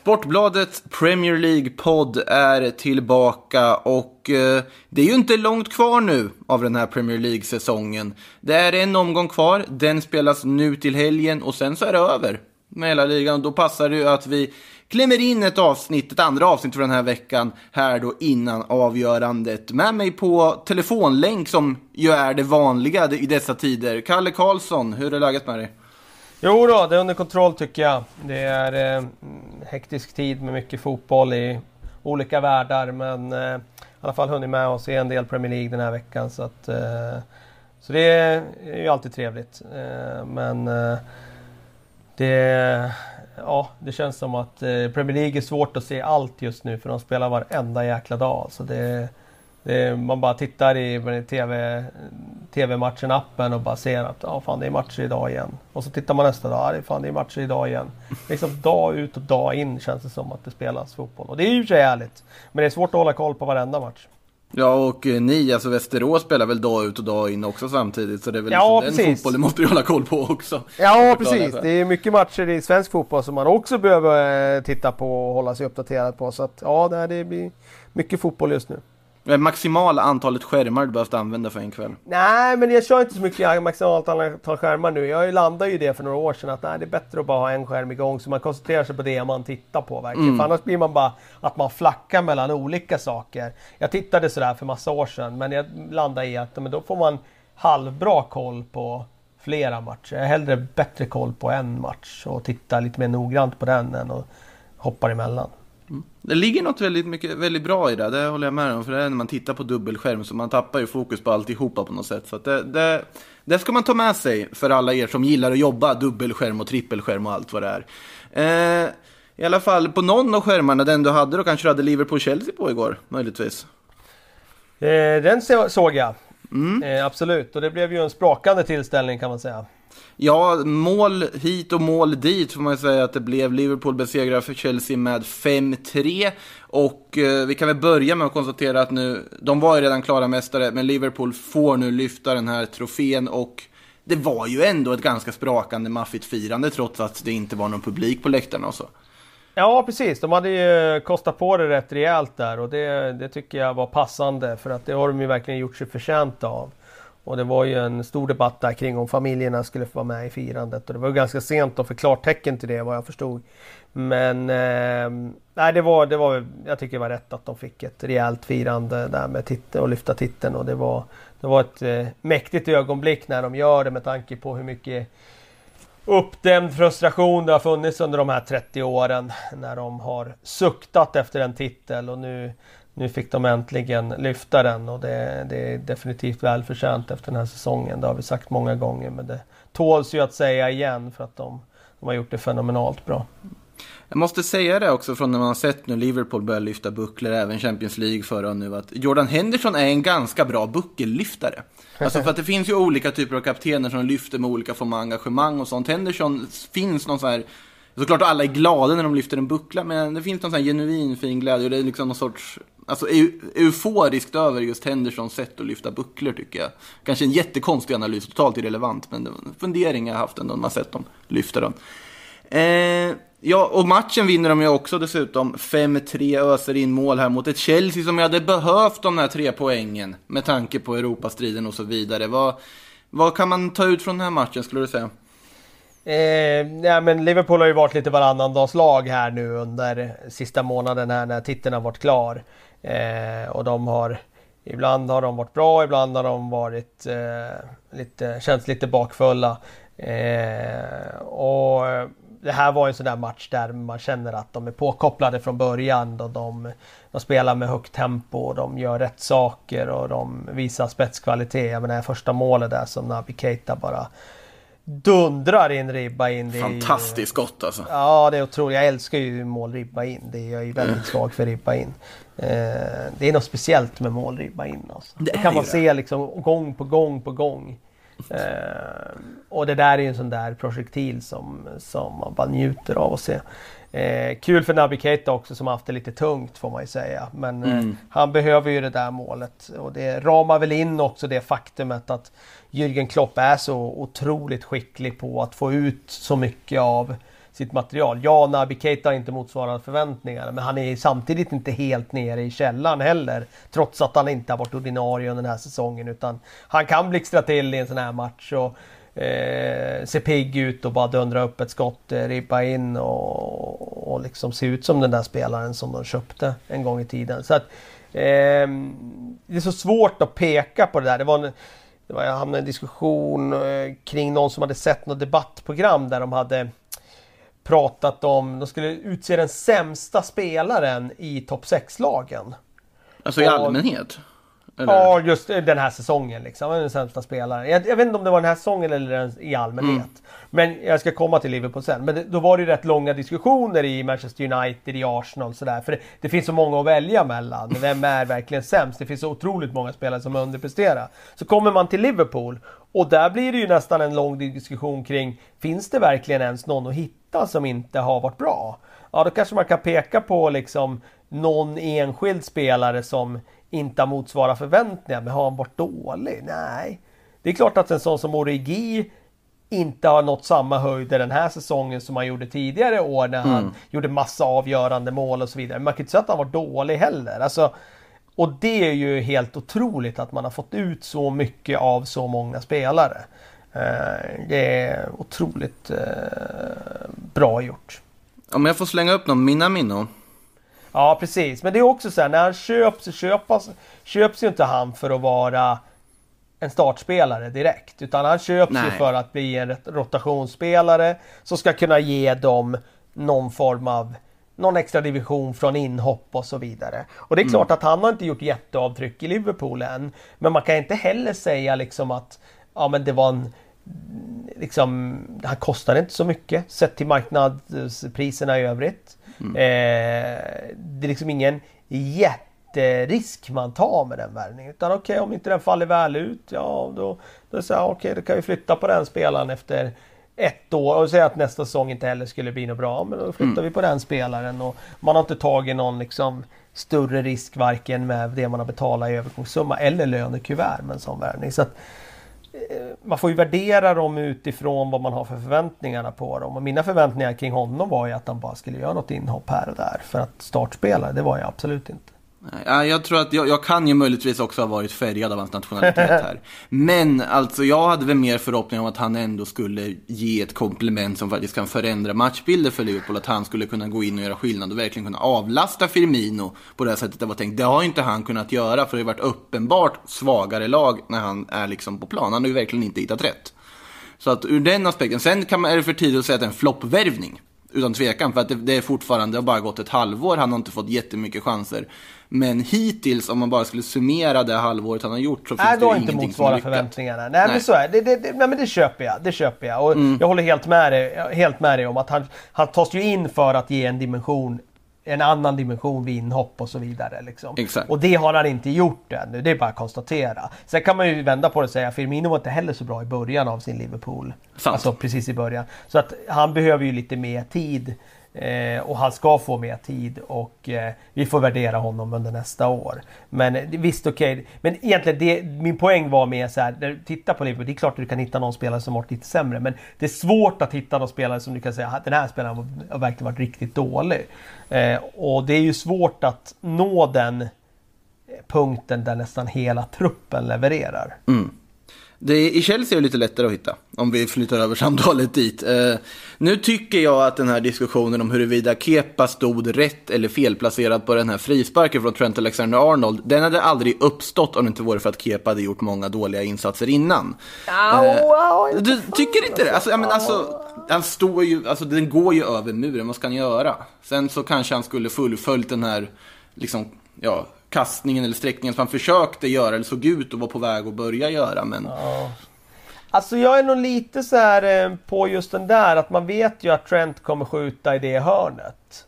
Sportbladet Sportbladets Premier League-podd är tillbaka och eh, det är ju inte långt kvar nu av den här Premier League-säsongen. Det är en omgång kvar, den spelas nu till helgen och sen så är det över med hela ligan. Då passar det ju att vi klämmer in ett avsnitt, ett andra avsnitt för den här veckan här då innan avgörandet. Med mig på telefonlänk som ju är det vanliga i dessa tider. Kalle Karlsson, hur är läget med dig? Jo då, det är under kontroll tycker jag. Det är eh, hektisk tid med mycket fotboll i olika världar men eh, i alla fall hunnit med och se en del Premier League den här veckan. Så, att, eh, så det är ju alltid trevligt. Eh, men eh, det, ja, det känns som att eh, Premier League är svårt att se allt just nu för de spelar varenda jäkla dag. Så det, det, man bara tittar i TV, TV-matchen-appen och bara ser att ja, fan, det är matcher idag igen. Och så tittar man nästa dag, det är fan det är matcher idag igen. Liksom dag ut och dag in känns det som att det spelas fotboll. Och det är ju så härligt. Men det är svårt att hålla koll på varenda match. Ja, och eh, ni, alltså Västerås spelar väl dag ut och dag in också samtidigt, så det är väl Ja, liksom den fotbollen måste hålla koll på också. Ja, precis. Det är mycket matcher i svensk fotboll som man också behöver eh, titta på och hålla sig uppdaterad på. Så att ja, det blir mycket fotboll just nu. Är Maximala antalet skärmar du behövt använda för en kväll. Nej, men jag kör inte så mycket maximalt antal skärmar nu. Jag landade ju det för några år sedan att nej, det är bättre att bara ha en skärm igång så man koncentrerar sig på det man tittar på verkligen. För annars blir man bara att man flackar mellan olika saker. Jag tittade sådär för massa år sedan men jag landade i att men då får man halvbra koll på flera matcher. Jag har hellre bättre koll på en match och titta lite mer noggrant på den än att hoppa emellan. Det ligger något väldigt, mycket, väldigt bra i det, det håller jag med om. För det är när man tittar på dubbelskärm så man tappar ju fokus på alltihopa på något sätt. Så det, det, det ska man ta med sig för alla er som gillar att jobba dubbelskärm och trippelskärm och allt vad det är. Eh, I alla fall på någon av skärmarna, den du hade då kanske du hade Liverpool-Chelsea på igår, möjligtvis. Eh, den så- såg jag. Eh, absolut, och det blev ju en sprakande tillställning kan man säga. Ja, mål hit och mål dit får man säga att det blev. Liverpool besegrar för Chelsea med 5-3. Och eh, vi kan väl börja med att konstatera att nu, de var ju redan klara mästare, men Liverpool får nu lyfta den här trofén och det var ju ändå ett ganska sprakande maffigt firande trots att det inte var någon publik på läktarna och så. Ja precis, de hade ju kostat på det rätt rejält där och det, det tycker jag var passande för att det har de ju verkligen gjort sig förtjänta av. Och det var ju en stor debatt där kring om familjerna skulle få vara med i firandet. Och det var ju ganska sent att få klartecken till det vad jag förstod. Men eh, nej, det var, det var, jag tycker det var rätt att de fick ett rejält firande där med titel och lyfta titeln. Och det var, det var ett eh, mäktigt ögonblick när de gör det med tanke på hur mycket uppdämd frustration det har funnits under de här 30 åren när de har suktat efter en titel. Och nu, nu fick de äntligen lyfta den och det, det är definitivt välförtjänt efter den här säsongen. Det har vi sagt många gånger men det tåls ju att säga igen för att de, de har gjort det fenomenalt bra. Jag måste säga det också från när man har sett nu Liverpool börja lyfta bucklor, även Champions League förra nu, att Jordan Henderson är en ganska bra buckellyftare. Alltså för att det finns ju olika typer av kaptener som lyfter med olika former av engagemang och sånt. Henderson finns någon sån här, såklart alla är glada när de lyfter en buckla, men det finns någon sån här genuin fin glädje och det är liksom någon sorts, alltså euforiskt över just Hendersons sätt att lyfta bucklor tycker jag. Kanske en jättekonstig analys, totalt irrelevant, men det var en fundering jag haft ändå när man sett dem lyfta den. Eh, ja, och matchen vinner de ju också dessutom. 5-3 öser in mål här mot ett Chelsea som ju hade behövt de här tre poängen med tanke på Europastriden och så vidare. Vad, vad kan man ta ut från den här matchen skulle du säga? Eh, ja, men Liverpool har ju varit lite varannandagslag här nu under sista månaden här när titeln har varit klar. Eh, och de har Ibland har de varit bra, ibland har de varit eh, lite, känts lite bakfulla. Eh, och det här var en sån där match där man känner att de är påkopplade från början. Och de, de spelar med högt tempo, och de gör rätt saker och de visar spetskvalitet. Jag menar första målet där som Naby Keita bara dundrar in ribba in. Det Fantastiskt ju, gott alltså. Ja, det är otroligt. Jag älskar ju målribba in. Det är jag ju väldigt svag för ribba in. Eh, det är något speciellt med målribba in. Alltså. Det, det kan man det. se liksom gång på gång på gång. Eh, och det där är ju en sån där projektil som, som man bara njuter av att se. Eh, kul för Naby Keita också som haft det lite tungt får man ju säga. Men eh, mm. eh, han behöver ju det där målet. Och det ramar väl in också det faktumet att Jürgen Klopp är så otroligt skicklig på att få ut så mycket av sitt material. Ja, Naby Keita har inte motsvarat förväntningarna men han är samtidigt inte helt nere i källan heller. Trots att han inte har varit ordinarie under den här säsongen utan han kan blixtra till i en sån här match. Och, eh, se pigg ut och bara dundra upp ett skott, eh, ribba in och, och liksom se ut som den där spelaren som de köpte en gång i tiden. Så att, eh, det är så svårt att peka på det där. Det var en, det var, jag hamnade i en diskussion eh, kring någon som hade sett något debattprogram där de hade pratat om, de skulle utse den sämsta spelaren i topp 6-lagen. Alltså i allmänhet? Eller? Ja, just den här säsongen liksom. Den sämsta spelaren. Jag, jag, vet inte om det var den här säsongen eller i allmänhet. Mm. Men jag ska komma till Liverpool sen. Men det, då var det ju rätt långa diskussioner i Manchester United, i Arsenal sådär. För det, det, finns så många att välja mellan. Vem är verkligen sämst? Det finns så otroligt många spelare som underpresterar. Så kommer man till Liverpool och där blir det ju nästan en lång diskussion kring Finns det verkligen ens någon att hitta som inte har varit bra? Ja, då kanske man kan peka på liksom någon enskild spelare som inte har motsvarat förväntningar. Men har han varit dålig? Nej. Det är klart att en sån som Origi inte har nått samma höjder den här säsongen som han gjorde tidigare år när han mm. gjorde massa avgörande mål och så vidare. Men man kan inte säga att han var dålig heller. Alltså, och det är ju helt otroligt att man har fått ut så mycket av så många spelare. Eh, det är otroligt eh, bra gjort. Om jag får slänga upp någon Minamino. Ja precis, men det är också så här när han köps så köpas, köps ju inte han för att vara en startspelare direkt. Utan han köps Nej. ju för att bli en rotationsspelare som ska kunna ge dem någon form av någon extra division från inhopp och så vidare. Och det är mm. klart att han har inte gjort jätteavtryck i Liverpool än. Men man kan inte heller säga liksom att ja, men det var en liksom, han kostade inte så mycket sett till marknadspriserna i övrigt. Mm. Eh, det är liksom ingen jätterisk man tar med den värvningen. Utan okej, okay, om inte den faller väl ut, ja då, då är det så här, okej, okay, då kan vi flytta på den spelaren efter ett år och säga att nästa säsong inte heller skulle bli något bra. Men då flyttar mm. vi på den spelaren och man har inte tagit någon liksom större risk varken med det man har betalat i övergångssumma eller lönekuvert med en sån värvning. Så att, Eh, man får ju värdera dem utifrån vad man har för förväntningarna på dem. Och mina förväntningar kring honom var ju att han bara skulle göra något inhopp här och där. För att startspela, det var jag absolut inte. Ja, jag tror att jag, jag, kan ju möjligtvis också ha varit färgad av hans nationalitet här. Men alltså jag hade väl mer förhoppning om att han ändå skulle ge ett komplement som faktiskt kan förändra matchbilder för Liverpool. Att han skulle kunna gå in och göra skillnad och verkligen kunna avlasta Firmino på det här sättet det var tänkt. Det har inte han kunnat göra för det har varit uppenbart svagare lag när han är liksom på plan. Han har ju verkligen inte hittat rätt. Så att ur den aspekten, sen kan man, är det för tidigt att säga att det är en floppvärvning. Utan tvekan, för att det, det, är fortfarande, det har bara gått ett halvår, han har inte fått jättemycket chanser. Men hittills, om man bara skulle summera det halvåret han har gjort, så finns nej, det ju ingenting inte som har förväntningarna. Nej, nej, men så är det. Det, det, nej, men det köper jag. Det köper jag. Och mm. jag håller helt med, dig, helt med dig om att han, han tas ju in för att ge en dimension en annan dimension vid inhopp och så vidare. Liksom. Och det har han inte gjort ännu, det är bara att konstatera. Sen kan man ju vända på det och säga att Firmino var inte heller så bra i början av sin Liverpool. Sant. Alltså precis i början. Så att han behöver ju lite mer tid. Eh, och han ska få mer tid och eh, vi får värdera honom under nästa år. Men visst okej, okay. men egentligen det, min poäng var mer så här, titta på Liverpool, det är klart att du kan hitta någon spelare som varit lite sämre men det är svårt att hitta någon spelare som du kan säga ah, den här spelaren har verkligen varit riktigt dålig. Eh, och det är ju svårt att nå den eh, punkten där nästan hela truppen levererar. Mm. Det, I Chelsea är det lite lättare att hitta, om vi flyttar över samtalet dit. Eh, nu tycker jag att den här diskussionen om huruvida Kepa stod rätt eller felplacerad på den här frisparken från Trent Alexander-Arnold, den hade aldrig uppstått om det inte vore för att Kepa hade gjort många dåliga insatser innan. Eh, du tycker inte det? Alltså, men, alltså, han står ju, alltså, den går ju över muren, vad ska han göra? Sen så kanske han skulle fullföljt den här, liksom, ja, kastningen eller sträckningen som han försökte göra eller såg ut att vara på väg att börja göra. Men... Ja. Alltså jag är nog lite så här eh, på just den där att man vet ju att Trent kommer skjuta i det hörnet.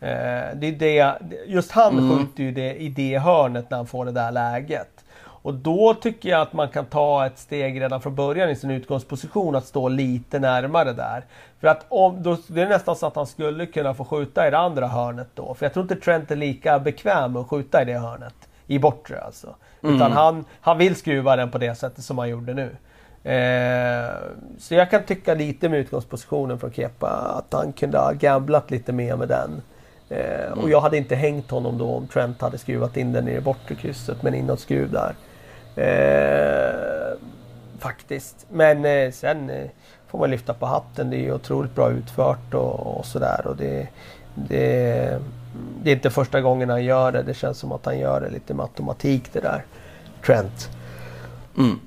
Eh, det är det, just han Mm. skjuter ju det, i det hörnet när han får det där läget. Och då tycker jag att man kan ta ett steg redan från början i sin utgångsposition att stå lite närmare där. För att om, då, det är nästan så att han skulle kunna få skjuta i det andra hörnet då. För jag tror inte Trent är lika bekväm med att skjuta i det hörnet. I bortre alltså. Utan han, han vill skruva den på det sättet som han gjorde nu. Eh, så jag kan tycka lite med utgångspositionen från Kepa att han kunde ha gamblat lite mer med den. Eh, Och jag hade inte hängt honom då om Trent hade skruvat in den i det bortre krysset med en inåtskruv där. Eh, faktiskt. Men eh, sen eh, får man lyfta på hatten. Det är ju otroligt bra utfört och, och sådär. Och det, det, det är inte första gången han gör det. Det känns som att han gör det lite med automatik det där. Trent. Mm.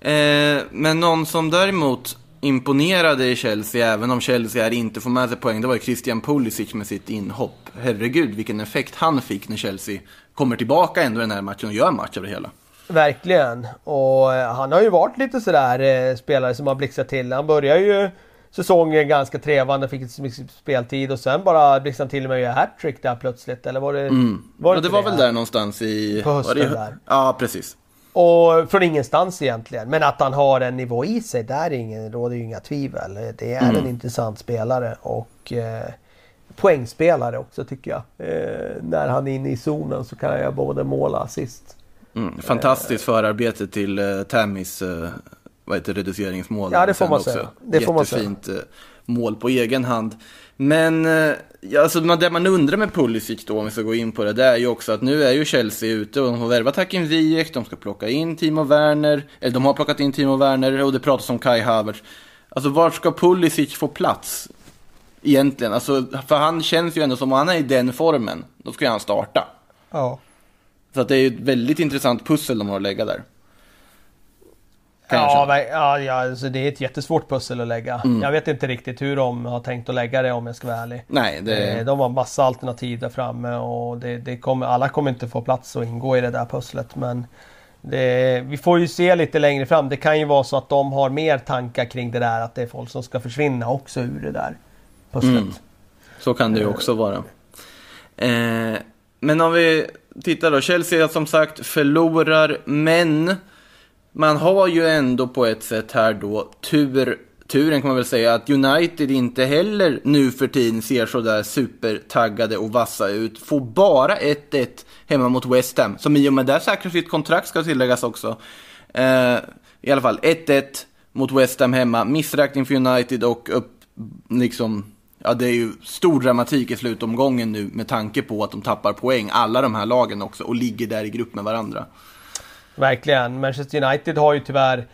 Eh, men någon som däremot imponerade i Chelsea, även om Chelsea här inte får med sig poäng, det var ju Christian Pulisic med sitt inhopp. Herregud, vilken effekt han fick när Chelsea kommer tillbaka ändå i den här matchen och gör match av det hela. Verkligen. Och eh, han har ju varit lite sådär eh, spelare som har blixtrat till. Han börjar ju säsongen ganska trevande, fick inte så mycket speltid och sen bara blixtrade till med att göra hattrick där plötsligt. Eller var det... Var det, inte det var väl där någonstans i... På hösten det, där. Ja, precis. Och från ingenstans egentligen. Men att han har en nivå i sig, där är ingen, råder ju inga tvivel. Det är en intressant spelare och eh, poängspelare också tycker jag. Eh, när han är inne i zonen så kan jag både måla och assist. Mm, fantastiskt förarbete till uh, Tammys uh, vad heter, reduceringsmål. Ja, det får man också säga. Det får man säga. Jättefint eh, mål på egen hand. Men ja, alltså, det man undrar med Pulisic då, om vi ska gå in på det, det är ju också att nu är ju Chelsea ute och de har värvat Hakim Ziyech, de ska plocka in Timo Werner, eller de har plockat in Timo Werner och det pratas om Kai Havertz. Alltså vart ska Pulisic få plats? Egentligen, alltså, för han känns ju ändå som om han är i den formen, då ska han starta. Ja. Så att det är ju ett väldigt intressant pussel de har att lägga där. Ja, ver- ja, ja alltså det är ett jättesvårt pussel att lägga. Mm. Jag vet inte riktigt hur de har tänkt att lägga det om jag ska vara ärlig. Nej, det... Eh, De har massa alternativ där framme och det, det kommer, alla kommer inte få plats att ingå i det där pusslet. Men det, vi får ju se lite längre fram. Det kan ju vara så att de har mer tankar kring det där. Att det är folk som ska försvinna också ur det där pusslet. Mm. Så kan det ju också vara. Eh, men om vi Titta då. Chelsea som sagt förlorar, men man har ju ändå på ett sätt här då tur, turen kan man väl säga att United inte heller nu för tiden ser så där supertaggade och vassa ut. Får bara 1-1 hemma mot West Ham, som i och med det säkrar sitt kontrakt ska tilläggas också. Eh, I alla fall 1-1 mot West Ham hemma, missräkning för United och upp, liksom Ja, det är ju stor dramatik i slutomgången nu med tanke på att de tappar poäng, alla de här lagen också, och ligger där i grupp med varandra. Verkligen. Manchester United har ju tyvärr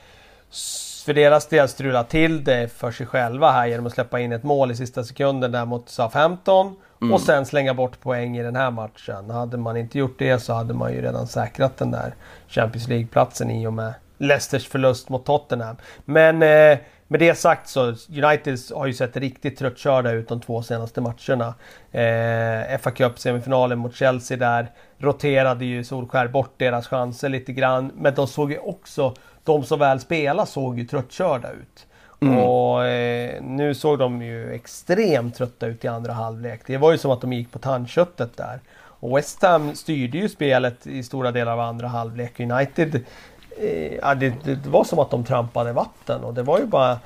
för deras del strulat till det för sig själva här genom att släppa in ett mål i sista sekunden där mot Southampton. Och sen slänga bort poäng i den här matchen. Hade man inte gjort det så hade man ju redan säkrat den där Champions League-platsen i och med Leicesters förlust mot Tottenham. Men eh, med det sagt så United har ju sett riktigt tröttkörda ut de två senaste matcherna. Eh, FA Cup-semifinalen mot Chelsea där roterade ju Solskär bort deras chanser lite grann. Men de såg ju också, de som väl spelar såg ju tröttkörda ut. Och eh, nu såg de ju extremt trötta ut i andra halvlek. Det var ju som att de gick på tandköttet där. Och West Ham styrde ju spelet i stora delar av andra halvlek. United, ja, det, det var som att de trampade vatten och det var ju bara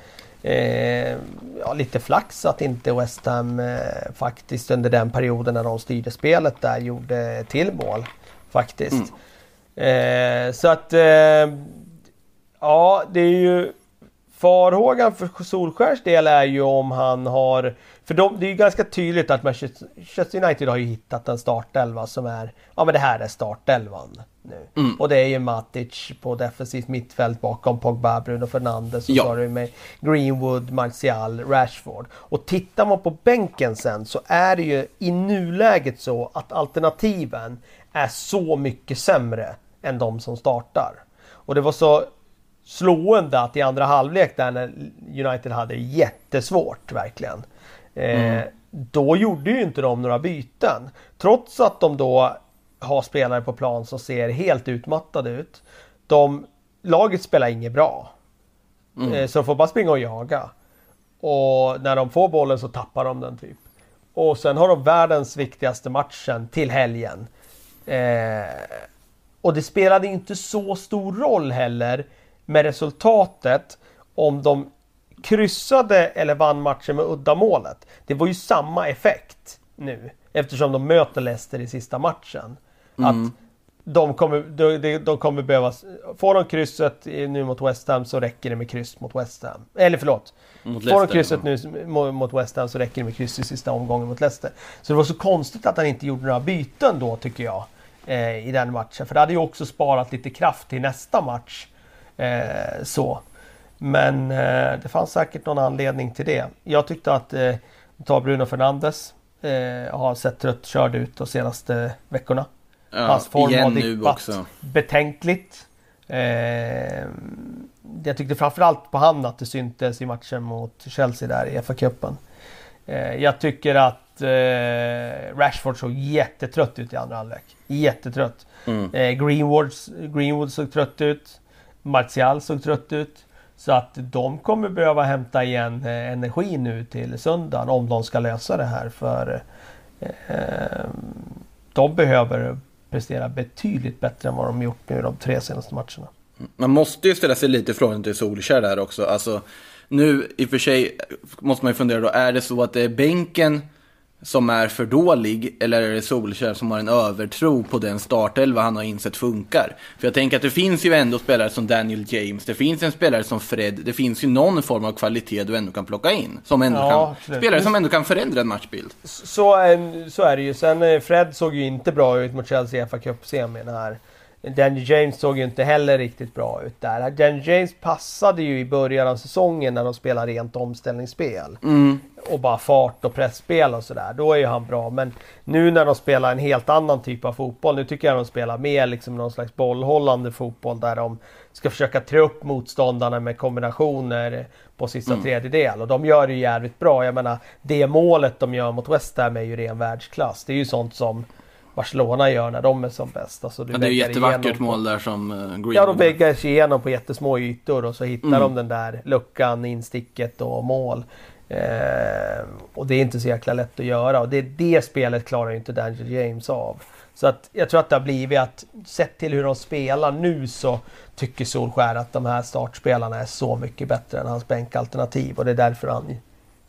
eh, ja, lite flax att inte West Ham eh, faktiskt under den perioden när de styrde spelet där gjorde till mål. Faktiskt. Eh, så att eh, Ja, det är ju farhågan för Solskärs del är ju om han har... För de, det är ju ganska tydligt att Manchester United har ju hittat en startelva som är... Ja men det här är startelvan nu. Och det är ju Matic på defensivt mittfält bakom Pogba, Bruno Fernandes och Ja. så har du med Greenwood, Martial, Rashford. Och tittar man på bänken sen så är det ju i nuläget så att alternativen är så mycket sämre än de som startar. Och det var så slående att i andra halvlek där när United hade det jättesvårt verkligen. Eh, då gjorde ju inte de några byten. Trots att de då har spelare på plan som ser helt utmattade ut. De, laget spelar inget bra. Mm. Så de får bara springa och jaga. Och när de får bollen så tappar de den typ. Och sen har de världens viktigaste matchen till helgen. Eh, och det spelade inte så stor roll heller med resultatet om de kryssade eller vann matchen med uddamålet. Det var ju samma effekt nu eftersom de möter Leicester i sista matchen. Mm. Att de kommer, de, de kommer behöva... Får de krysset nu mot West Ham så räcker det med kryss mot West Ham. Eller förlåt. Mot Får de krysset nu mot West Ham så räcker det med kryss i sista omgången mot Leicester. Så det var så konstigt att han inte gjorde några byten då tycker jag. Eh, I den matchen. För det hade ju också sparat lite kraft till nästa match. Eh, så. Men eh, det fanns säkert någon anledning till det. Jag tyckte att eh, ta Bruno Fernandes eh, har sett trött körd ut de senaste veckorna. Ja, Hans form har dippat betänkligt. Eh, jag tyckte framförallt på han att det syntes i matchen mot Chelsea där i FA-cupen. Eh, jag tycker att eh, Rashford såg jättetrött ut i andra halvlek. Jättetrött. Mm. Greenwood, Greenwood såg trött ut. Martial såg trött ut. Så att de kommer behöva hämta igen eh, energi nu till söndagen om de ska lösa det här. För eh, de behöver prestera betydligt bättre än vad de gjort nu de tre senaste matcherna. Man måste ju ställa sig lite frågan till Solskjaer där också. Alltså, nu i och för sig måste man ju fundera då, är det så att det är bänken som är för dålig eller är det Solskjaer som har en övertro på den startelva han har insett funkar? För jag tänker att det finns ju ändå spelare som Daniel James, det finns en spelare som Fred, det finns ju någon form av kvalitet du ändå kan plocka in. Som ändå ja, kan, spelare som ändå kan förändra en matchbild. Så, så är det ju. Sen eh, Fred såg ju inte bra ut mot Chelsea i FA Cup-semin här. Danny James såg ju inte heller riktigt bra ut där. Danny James passade ju i början av säsongen när de spelade rent omställningsspel. Mm. Och bara fart och pressspel och sådär. Då är ju han bra. Men nu när de spelar en helt annan typ av fotboll. Nu tycker jag de spelar mer liksom någon slags bollhållande fotboll där de ska försöka trä upp motståndarna med kombinationer på sista mm. tredjedel. Och de gör det ju jävligt bra. Jag menar, det målet de gör mot West Ham är ju ren världsklass. Det är ju sånt som Barcelona gör när de är som bäst. Alltså, du ja, det är ju jättevackert mål där som uh, Green. Ja, de väggar sig igenom på jättesmå ytor och så hittar mm. de den där luckan, insticket och mål. Eh, och det är inte så jäkla lätt att göra och det, det spelet klarar ju inte Daniel James av. Så att jag tror att det har blivit att sett till hur de spelar nu så tycker Solskär att de här startspelarna är så mycket bättre än hans bänkalternativ och det är därför han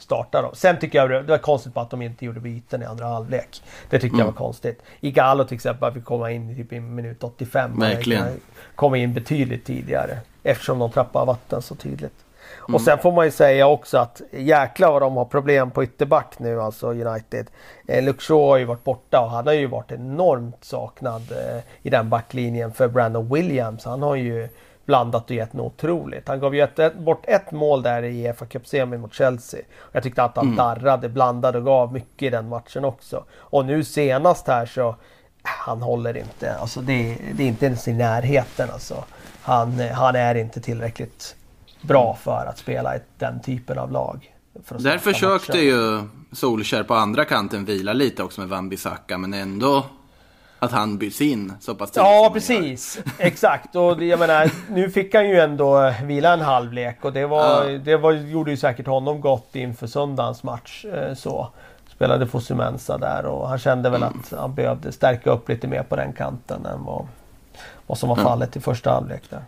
starta dem. Sen tycker jag det var konstigt att de inte gjorde byten i andra halvlek. Det tyckte mm. jag var konstigt. Igalo till exempel fick komma in typ i minut 85. Verkligen. Komma in betydligt tidigare. Eftersom de trappar vatten så tydligt. Mm. Och sen får man ju säga också att jäklar vad de har problem på ytterback nu alltså United. Eh, Luke har ju varit borta och han har ju varit enormt saknad eh, i den backlinjen för Brandon Williams. Han har ju blandat och gett något otroligt. Han gav ju ett, ett, bort ett mål där i Uefa Cup-semin mot Chelsea. Jag tyckte att han mm. darrade, blandade och gav mycket i den matchen också. Och nu senast här så han håller inte. Alltså det, det är inte ens i närheten. Alltså. Han, han är inte tillräckligt bra för att spela i den typen av lag. Där försökte matchen. ju Solskär på andra kanten vila lite också med Van Bissaka men ändå att han byts in så pass tidigt Ja, precis. Exakt. Och jag menar, nu fick han ju ändå vila en halvlek och det, var, ja. det var, gjorde ju säkert honom gott inför söndagens match. Eh, så spelade Fosumensa där och han kände väl mm. att han behövde stärka upp lite mer på den kanten än vad, vad som var mm. fallet i första halvlek där.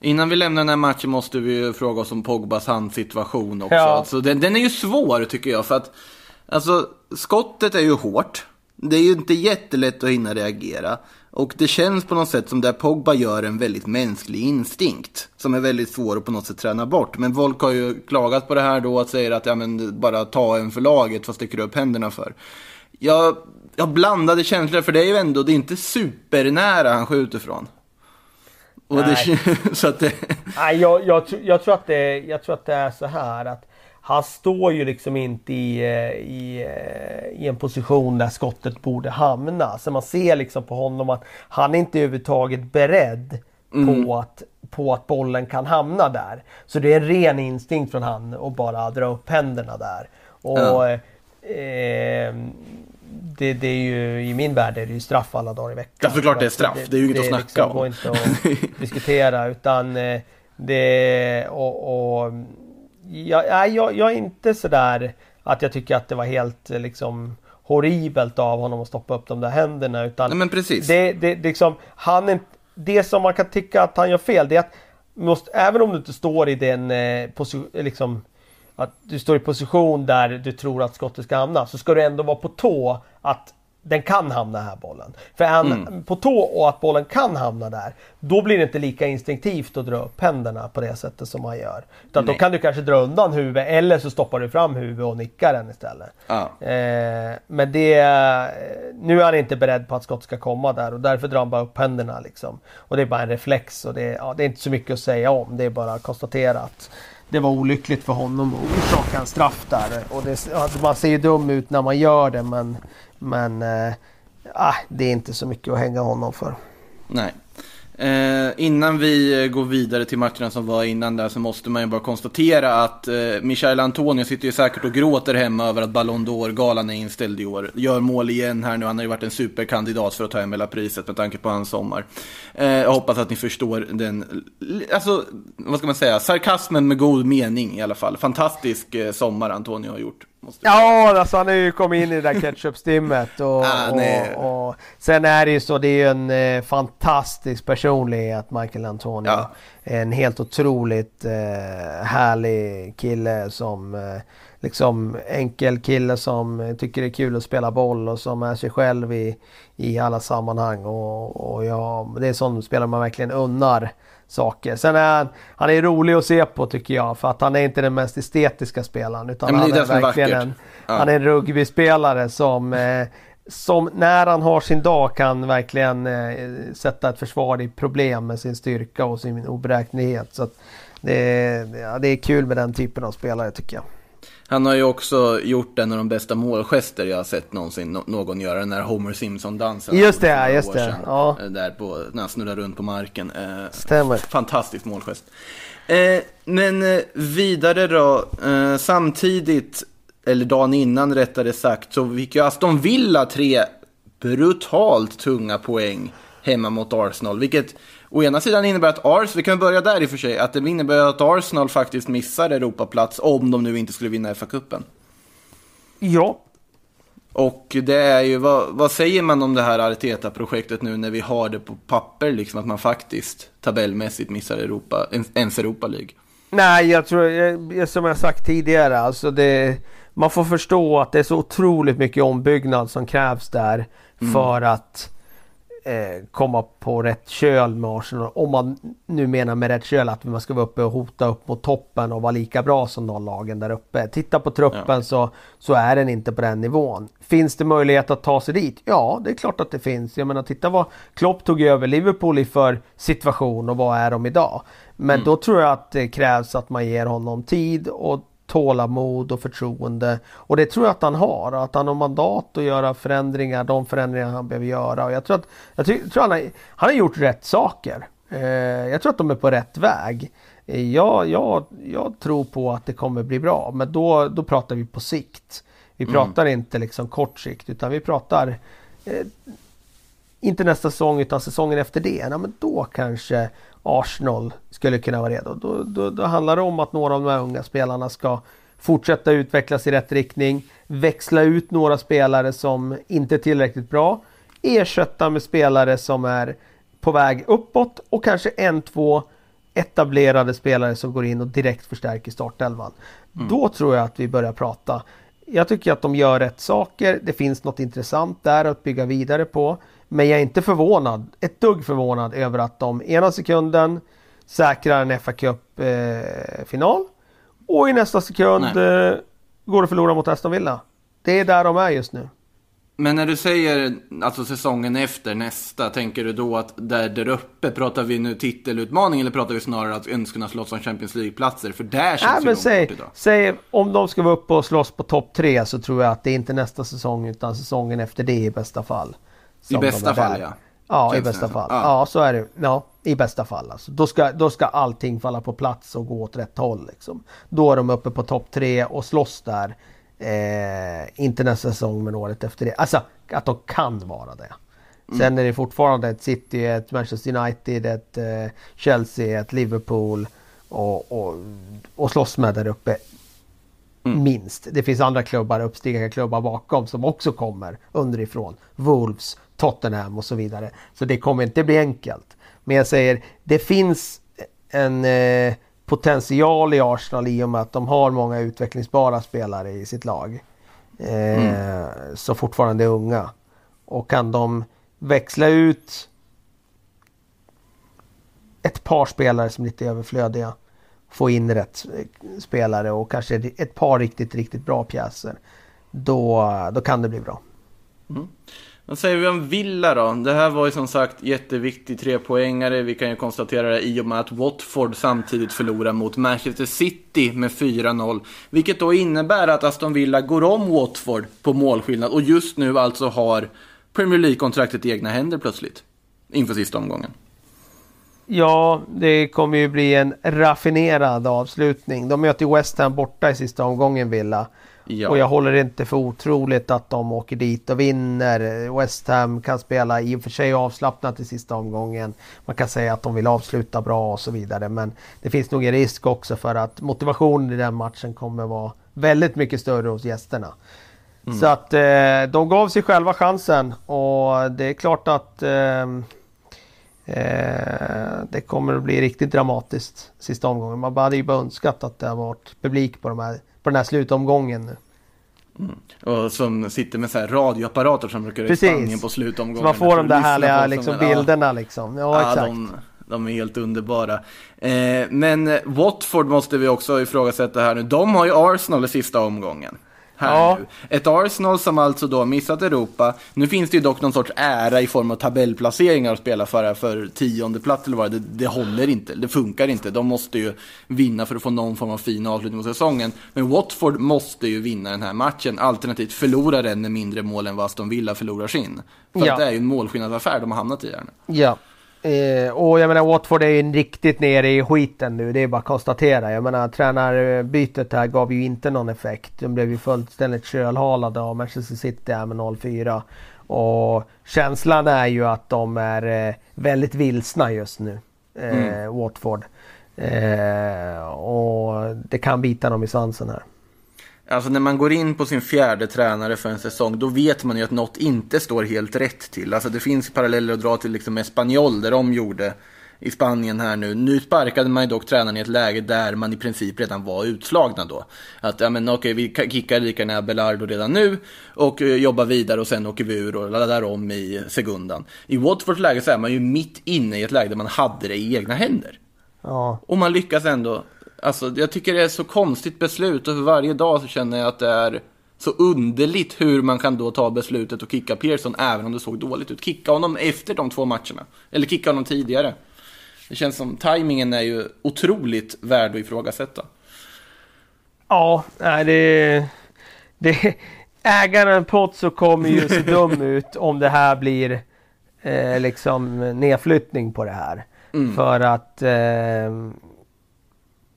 Innan vi lämnar den här matchen måste vi ju fråga oss om Pogbas handsituation också. Ja. Alltså, den, den är ju svår tycker jag för att alltså, skottet är ju hårt. Det är ju inte jättelätt att hinna reagera. Och det känns på något sätt som där Pogba gör en väldigt mänsklig instinkt. Som är väldigt svår att på något sätt träna bort. Men folk har ju klagat på det här då och säger att ja, men bara ta en för laget, vad sticker du upp händerna för? Jag, jag blandade känslor, för det är ju ändå, det är inte supernära han skjuter från. Och Nej. Det, så att det... Nej, jag, jag, jag, tror att det, jag tror att det är så här att han står ju liksom inte i, eh, i, eh, i, en position där skottet borde hamna. Så man ser liksom på honom att han är inte överhuvudtaget beredd mm. på, att, på att bollen kan hamna där. Så det är en ren instinkt från han att bara dra upp händerna där. Och ja. eh, det, det, är ju, I min värld är det ju straff alla dagar i veckan. Ja såklart det är straff, det, det är ju inget att snacka liksom om. Det går inte att diskutera utan eh, Det, och, och jag, jag, jag är inte sådär att jag tycker att det var helt liksom horribelt av honom att stoppa upp de där händerna. Utan Nej, men precis. Det, det, liksom, han är, det som man kan tycka att han gör fel, det är att måste, även om du inte står i den eh, position, liksom, att du står i position där du tror att skottet ska hamna, så ska du ändå vara på tå att den kan hamna här bollen. För är han mm. på tå och att bollen kan hamna där, då blir det inte lika instinktivt att dra upp händerna på det sättet som man gör. Utan då kan du kanske dra undan huvudet eller så stoppar du fram huvudet och nickar den istället. Ja. Eh, men det... Nu är han inte beredd på att skott ska komma där och därför drar han bara upp händerna liksom. Och det är bara en reflex och det, ja, det är inte så mycket att säga om. Det är bara att konstatera att det var olyckligt för honom att orsaka en straff där. Och det, man ser ju dum ut när man gör det men men eh, ah, det är inte så mycket att hänga honom för. Nej. Eh, innan vi eh, går vidare till matcherna som var innan där så måste man ju bara konstatera att eh, Michael Antonio sitter ju säkert och gråter hemma över att Ballon d'Or-galan är inställd i år. Gör mål igen här nu, han har ju varit en superkandidat för att ta hem hela priset med tanke på hans sommar. Eh, jag hoppas att ni förstår den, alltså vad ska man säga, sarkasmen med god mening i alla fall. Fantastisk eh, sommar Antonio har gjort. Ja, alltså han har ju kommit in i det där ketchup-stimmet. Och, ah, och, och, sen är det ju så, det är ju en eh, fantastisk personlighet, Michael Antonio. Ja. En helt otroligt eh, härlig kille som eh, liksom enkel kille som tycker det är kul att spela boll och som är sig själv i, i alla sammanhang. Och, och ja, det är sån spelare man verkligen unnar saker. Sen är han, han är rolig att se på tycker jag för att han är inte den mest estetiska spelaren utan han är, är verkligen en, ja. han är en rugbyspelare som eh, som när han har sin dag kan verkligen eh, sätta ett försvar i problem med sin styrka och sin oberäknelighet. Så det, ja, det är kul med den typen av spelare tycker jag. Han har ju också gjort en av de bästa målgester jag har sett någonsin någon göra, den där Homer Simpson-dansen. Just det, just det. Ja. Eh, där på, när han snurrar runt på marken. Eh, Stämmer. Fantastisk målgest. Eh, men vidare då, samtidigt, eller dagen innan rättare sagt, så fick ju Aston Villa tre brutalt tunga poäng hemma mot Arsenal, vilket Å ena sidan innebär att Ars, vi kan börja där i och för sig, att det innebär att Arsenal faktiskt missar Europaplats om de nu inte skulle vinna FA-cupen. Ja. Och det är ju, vad, vad säger man om det här Arteta-projektet nu när vi har det på papper, liksom att man faktiskt tabellmässigt missar Europa, ens Europa League? Nej, jag tror, som jag sagt tidigare, alltså det, man får förstå att det är så otroligt mycket ombyggnad som krävs där mm. för att eh, komma på rätt köl med Arsenal. Om man nu menar med rätt köl att man ska vara uppe och hota upp mot toppen och vara lika bra som de lagen där uppe. Titta på truppen ja. så, så är den inte på den nivån. Finns det möjlighet att ta sig dit? Ja, det är klart att det finns. Jag menar, titta vad Klopp tog över Liverpool i för situation och vad är de idag? Men mm. då tror jag att det krävs att man ger honom tid och tålamod och förtroende. Och det tror jag att han har. Att han har mandat att göra förändringar, de förändringar han behöver göra. Och jag tror att jag tror han, har, han har gjort rätt saker. Eh, jag tror att de är på rätt väg. Eh, jag, jag, jag tror på att det kommer bli bra, men då, då pratar vi på sikt. Vi mm. pratar mm. inte liksom kort sikt, utan vi pratar eh, inte nästa säsong utan säsongen efter det. Ja, men då kanske Arsenal skulle kunna vara redo. Då, då, då handlar det om att några av de här unga spelarna ska fortsätta utvecklas i rätt riktning, växla ut några spelare som inte är tillräckligt bra, ersätta med spelare som är på väg uppåt och kanske en, två etablerade spelare som går in och direkt förstärker startelvan. Mm. Då tror jag att vi börjar prata. Jag tycker att de gör rätt saker. Det finns något intressant där att bygga vidare på. Men jag är inte förvånad, ett dugg förvånad över att de ena sekunden säkrar en fa Cup-final eh, och i nästa sekund eh, går och förlorar mot Aston Villa. Det är där de är just nu. Men när du säger alltså säsongen efter nästa, tänker du då att där, där uppe, pratar vi nu titelutmaning eller pratar vi snarare att ens kunna slåss om Champions League-platser? För där känns Nej, men säg, idag. säg om de ska vara uppe och slåss på topp tre så tror jag att det är inte nästa säsong utan säsongen efter det i bästa fall. I bästa fall ja. Ja, i bästa fall. Ja. ja. så är det. Ja, i bästa fall. Alltså. Då, ska, då ska allting falla på plats och gå åt rätt håll. Liksom. Då är de uppe på topp tre och slåss där. Eh, inte nästa säsong men året efter det. Alltså att de kan vara det. Mm. Sen är det fortfarande ett City, ett Manchester United, ett eh, Chelsea, ett Liverpool och, och, och slåss med där uppe. Mm. Minst. Det finns andra klubbar, uppstigarklubbar bakom som också kommer underifrån. Wolves, Tottenham och så vidare. Så det kommer inte bli enkelt. Men jag säger, det finns en eh, potential i Arsenal i och med att de har många utvecklingsbara spelare i sitt lag. Eh, mm. Så fortfarande unga. Och kan de växla ut ett par spelare som är lite överflödiga. Få in rätt spelare och kanske ett par riktigt, riktigt bra pjäser. Då, då kan det bli bra. Mm. Vad säger vi om Villa då? Det här var ju som sagt jätteviktig trepoängare. Vi kan ju konstatera det i och med att Watford samtidigt förlorar mot Manchester City med 4-0. Vilket då innebär att Aston Villa går om Watford på målskillnad och just nu alltså har Premier League-kontraktet i egna händer plötsligt. Inför sista omgången. Ja, det kommer ju bli en raffinerad avslutning. De möter ju West Ham borta i sista omgången, Villa. Ja. Och jag håller inte för otroligt att de åker dit och vinner. West Ham kan spela i och för sig avslappnat i sista omgången. Man kan säga att de vill avsluta bra och så vidare. Men det finns nog en risk också för att motivationen i den matchen kommer vara väldigt mycket större hos gästerna. Mm. Så att eh, de gav sig själva chansen och det är klart att eh, Eh, det kommer att bli riktigt dramatiskt sista omgången. Man hade ju bara önskat att det har varit publik på, de här, på den här slutomgången. Mm. Och som sitter med så här radioapparater som brukar i Spanien på slutomgången. Så man får de där härliga liksom, bilderna ja. liksom. Ja, ja exakt. De, de, är helt underbara. Eh, men Watford måste vi också ifrågasätta här nu. De har ju Arsenal i sista omgången här ja. nu. Ett Arsenal som alltså då missat Europa. Nu finns det ju dock någon sorts ära i form av tabellplaceringar att spela för, för tionde plats eller vad det, det håller inte, det funkar inte. De måste ju vinna för att få någon form av fin avslutning på säsongen. Men Watford måste ju vinna den här matchen, alternativt förlora den med mindre mål än vad Aston Villa förlorar sin. För ja. att det är ju en målskillnadsaffär de har hamnat i här nu. Ja. Eh, och jag menar Watford är ju riktigt nere i skiten nu. Det är bara att konstatera. Jag menar tränarbytet här gav ju inte någon effekt. De blev ju fullständigt kölhalade av Manchester City här med 0-4. Och känslan är ju att de är eh, väldigt vilsna just nu. Eh, mm. Watford. Eh, och det kan bita dem i svansen här. Alltså när man går in på sin fjärde tränare för en säsong, då vet man ju att något inte står helt rätt till. Alltså det finns paralleller att dra till liksom Espanyol, där de gjorde i Spanien här nu. Nu sparkade man ju dock tränaren i ett läge där man i princip redan var utslagna då. Att, ja men okej, vi kickar lika gärna Belardo redan nu och uh, jobbar vidare och sen åker vi ur och laddar om i sekundan. I Watfords läge så är man ju mitt inne i ett läge där man hade det i egna händer. Ja. Och man lyckas ändå Alltså, jag tycker det är så konstigt beslut och för varje dag så känner jag att det är så underligt hur man kan då ta beslutet och kicka Pearson även om det såg dåligt ut. Kicka honom efter de två matcherna. Eller kicka honom tidigare. Det känns som tajmingen är ju otroligt värd att ifrågasätta. Ja, det... det ägaren Pozzo kommer ju se dum ut om det här blir eh, liksom nedflyttning på det här. Mm. För att eh,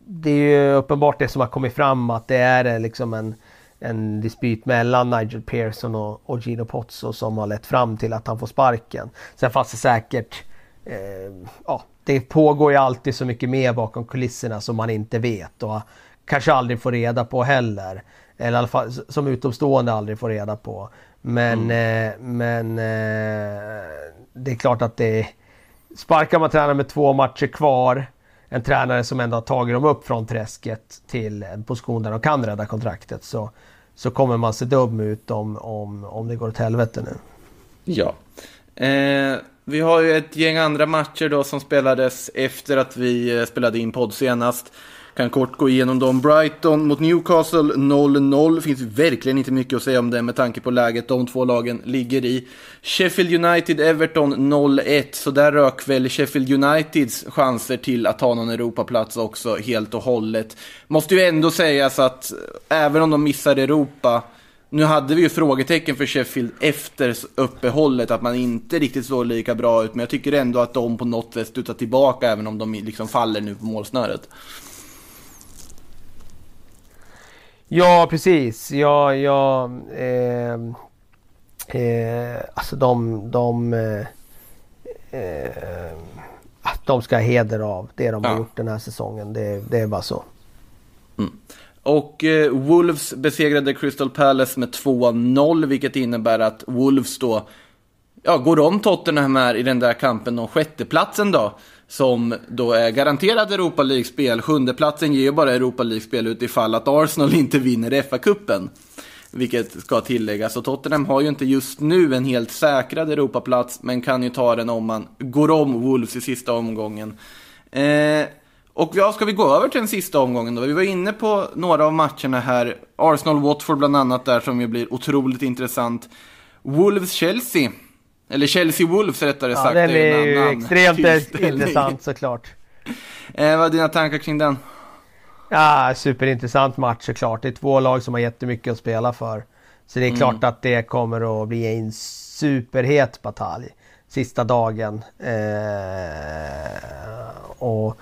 det är ju uppenbart det som har kommit fram att det är eh, liksom en, en dispyt mellan Nigel Pearson och, och Gino Pozzo som har lett fram till att han får sparken. Sen fanns det säkert, eh, ja, det pågår ju alltid så mycket mer bakom kulisserna som man inte vet och kanske aldrig får reda på heller. Eller i alla fall som utomstående aldrig får reda på. Men, mm. eh, men eh, det är klart att det Sparkar man tränare med två matcher kvar en tränare som ändå har tagit dem upp från träsket till en position där de kan rädda kontraktet så, så kommer man se dum ut om, om, om det går åt helvete nu. Ja. Eh, vi har ju ett gäng andra matcher då som spelades efter att vi eh, spelade in podd senast. Kan kort gå igenom dem. Brighton mot Newcastle 0-0. Finns verkligen inte mycket att säga om det med tanke på läget de två lagen ligger i. Sheffield United-Everton 0-1. Så där rök väl Sheffield Uniteds chanser till att ta någon Europaplats också helt och hållet. Måste ju ändå sägas att eh, även om de missar Europa nu hade vi ju frågetecken för Sheffield efter uppehållet, att man inte riktigt såg lika bra ut, men jag tycker ändå att de på något sätt studsar tillbaka, även om de liksom faller nu på målsnöret. Ja, precis. Ja, ja, eh, eh, alltså de... de eh, eh de ska ha heder av det de Ja. har gjort den här säsongen. Det, det är bara så. Och eh, Wolves besegrade Crystal Palace med 2-0, vilket innebär att Wolves då ja, går om Tottenham här i den där kampen om sjätteplatsen då. Som då är garanterad Europa League-spel. Sjundeplatsen ger ju bara Europa League-spel utifall att Arsenal inte vinner FA-cupen. Vilket ska tilläggas. Och Tottenham har ju inte just nu en helt säkrad Europaplats, men kan ju ta den om man går om Wolves i sista omgången. Eh, och ja, ska vi gå över till den sista omgången då? Vi var inne på några av matcherna här. Arsenal-Watford bland annat där som ju blir otroligt intressant. Wolves-Chelsea. Eller Chelsea-Wolves rättare Ja, sagt. den det är en ju extremt intressant såklart. Eh, vad är dina tankar kring den? Ja, superintressant match såklart. Det är två lag som har jättemycket att spela för. Så det är klart att det kommer att bli en superhet batalj sista dagen. Eh, och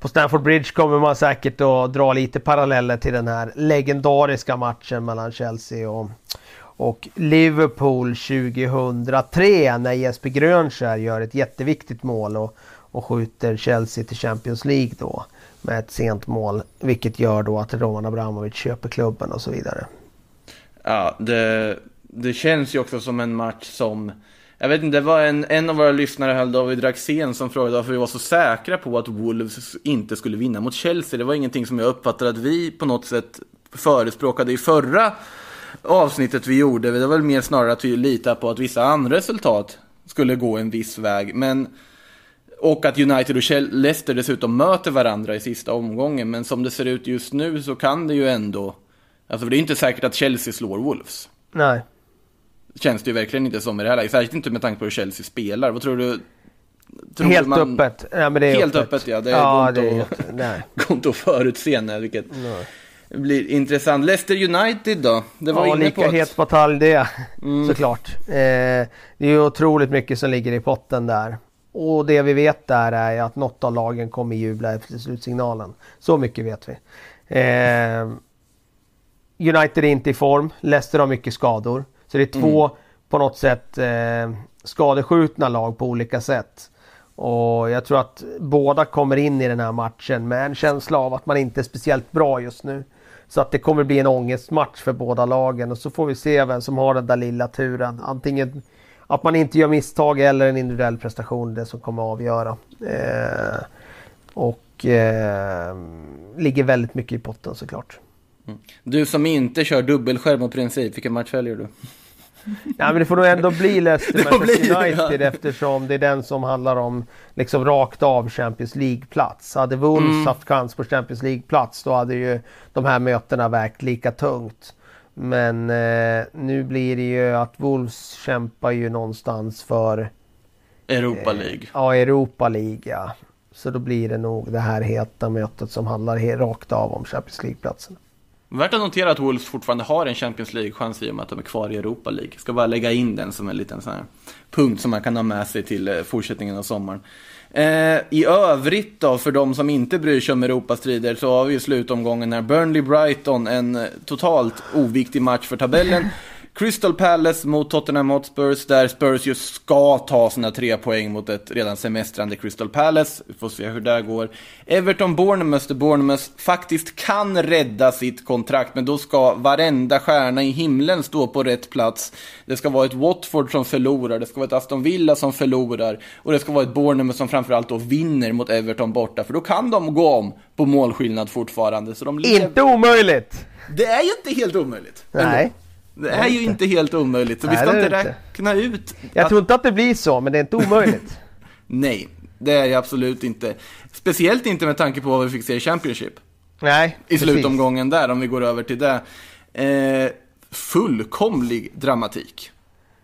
på Stamford Bridge kommer man säkert att dra lite paralleller till den här legendariska matchen mellan Chelsea och, och Liverpool 2003 när Jesper Grönskär gör ett jätteviktigt mål och, och skjuter Chelsea till Champions League då med ett sent mål. Vilket gör då att Roman Abramovic köper klubben och så vidare. Ja, det, det känns ju också som en match som... Jag vet inte, det var en, en av våra lyssnare här, David Raxén, som frågade varför vi var så säkra på att Wolves inte skulle vinna mot Chelsea. Det var ingenting som jag uppfattade att vi på något sätt förespråkade i förra avsnittet vi gjorde. Det var väl mer snarare att vi litade på att vissa andra resultat skulle gå en viss väg. Men och att United och Leicester dessutom möter varandra i sista omgången. Men som det ser ut just nu så kan det ju ändå... Alltså det är inte säkert att Chelsea slår Wolves. Nej. Känns det ju verkligen inte som i det här läget. Särskilt inte med tanke på hur Chelsea spelar. Vad tror du? Tror Helt man- öppet. Ja, men det är Helt öppet, ja. Det ja, det är Nej. Går inte att förutse vilket blir intressant. Leicester United då? Det var ja, inne lika på het batalj det såklart. Eh, det är otroligt mycket som ligger i potten där. Och det vi vet där är att något av lagen kommer jubla efter slutsignalen. Så mycket vet vi. Eh, United är inte i form. Leicester har mycket skador. Så det är två på något sätt eh, skadeskjutna lag på olika sätt. Och jag tror att båda kommer in i den här matchen med en känsla av att man inte är speciellt bra just nu. Så att det kommer bli en ångestmatch för båda lagen och så får vi se vem som har den där lilla turen. Antingen att man inte gör misstag eller en individuell prestation det som kommer att avgöra. Eh, och eh, ligger väldigt mycket i potten såklart. Mm. Du som inte kör dubbelskärm och princip, vilken match väljer du? Ja, men det får nog ändå bli Leicester Manchester United eftersom det är den som handlar om liksom rakt av Champions League-plats. Hade Wolves Mm. haft chans på Champions League-plats då hade ju de här mötena vägt lika tungt. Men eh, nu blir det ju att Wolves kämpar ju någonstans för Europa League. ja, Europa League. Ja. Så då blir det nog det här heta mötet som handlar rakt av om Champions League-platsen. Värt att notera att Wolves fortfarande har en Champions League-chans i och med att de är kvar i Europa League. Ska bara lägga in den som en liten sån här punkt som man kan ha med sig till eh, fortsättningen av sommaren. Eh, I övrigt då, för de som inte bryr sig om Europastrider, så har vi ju slutomgången här. Burnley-Brighton, en eh, totalt oviktig match för tabellen. Crystal Palace mot Tottenham Hotspurs, där Spurs ju ska ta sina tre poäng mot ett redan semestrande Crystal Palace. Vi får se hur det går. Everton Bournemouth, där Bournemouth faktiskt kan rädda sitt kontrakt, men då ska varenda stjärna i himlen stå på rätt plats. Det ska vara ett Watford som förlorar, det ska vara ett Aston Villa som förlorar, och det ska vara ett Bournemouth som framförallt då vinner mot Everton borta, för då kan de gå om på målskillnad fortfarande. Så de lever- Inte omöjligt! Det är ju inte helt omöjligt. ändå. Det är ju inte helt omöjligt, så vi Nej, ska det är inte det inte. räkna ut. Jag att- tror inte att det blir så, men det är inte omöjligt. Nej, det är det absolut inte. Speciellt inte med tanke på vad vi fick se i Championship. Nej, I slutomgången där, om vi går över till det. Eh, fullkomlig dramatik.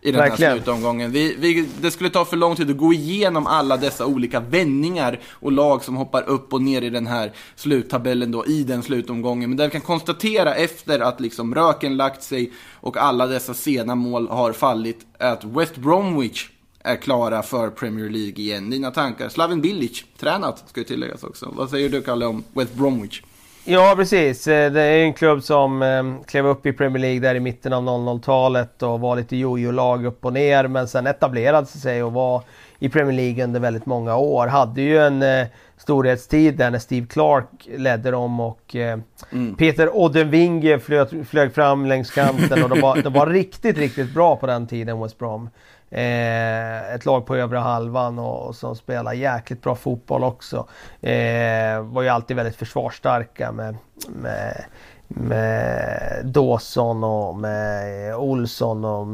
I den Verkligen. här slutomgången. Vi, vi, det skulle ta för lång tid att gå igenom alla dessa olika vändningar och lag som hoppar upp och ner i den här sluttabellen då, i den slutomgången. Men det vi kan konstatera efter att liksom röken lagt sig och alla dessa sena mål har fallit, är att West Bromwich är klara för Premier League igen. Dina tankar? Slaven Bilic, tränat, ska ju tilläggas också. Vad säger du, Kalle, om West Bromwich? Ja, precis. Eh, det är en klubb som eh, klev upp i Premier League där i mitten av 00-talet och var lite jojo-lag upp och ner men sen etablerade sig och var i Premier League under väldigt många år. Hade ju en eh, storhetstid där när Steve Clark ledde dem och eh, mm. Peter Odenvinge flög, flög fram längs kanten och de var, de var riktigt, riktigt bra på den tiden West Brom. Eh, ett lag på övre halvan och, och som spelar jäkligt bra fotboll också. Eh, var ju alltid väldigt försvarsstarka med, med, med Dawson och med Olsson och